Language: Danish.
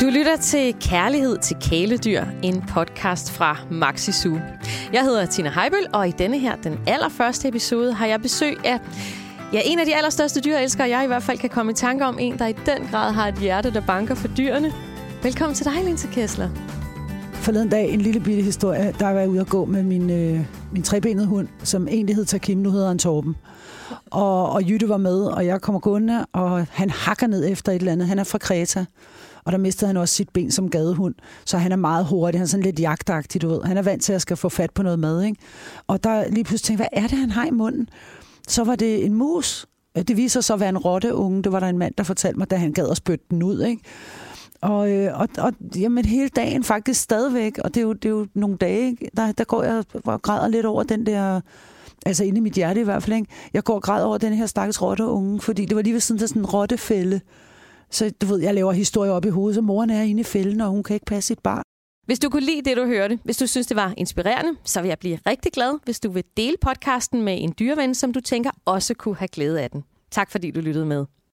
Du lytter til Kærlighed til kæledyr, en podcast fra Maxi Zoo. Jeg hedder Tina Heibøl, og i denne her, den allerførste episode, har jeg besøg af ja, en af de allerstørste dyrelskere, jeg i hvert fald kan komme i tanke om. En, der i den grad har et hjerte, der banker for dyrene. Velkommen til dig, Linse Kessler. Forleden dag en lille bitte historie. Der var jeg ude at gå med min, øh, min trebenede hund, som egentlig hed Takim, nu hedder han Torben. Og, og Jytte var med, og jeg kommer gående, og han hakker ned efter et eller andet. Han er fra Kreta. Og der mistede han også sit ben som gadehund. Så han er meget hurtig. Han er sådan lidt jagtagtig, du ved. Han er vant til at skal få fat på noget mad, ikke? Og der lige pludselig tænkte hvad er det, han har i munden? Så var det en mus. Øh, det viser sig at være en rotteunge. Det var der en mand, der fortalte mig, da han gad at spytte den ud, ikke? Og, øh, og, og jamen, hele dagen faktisk stadigvæk, og det er jo, det er jo nogle dage, der, der går jeg og græder lidt over den der, altså inde i mit hjerte i hvert fald, ikke? jeg går og græder over den her stakkels rotteunge, fordi det var lige ved siden af sådan en rottefælde, så du ved, jeg laver historier op i hovedet, så moren er inde i fælden, og hun kan ikke passe sit barn. Hvis du kunne lide det, du hørte, hvis du synes, det var inspirerende, så vil jeg blive rigtig glad, hvis du vil dele podcasten med en dyreven, som du tænker også kunne have glæde af den. Tak fordi du lyttede med.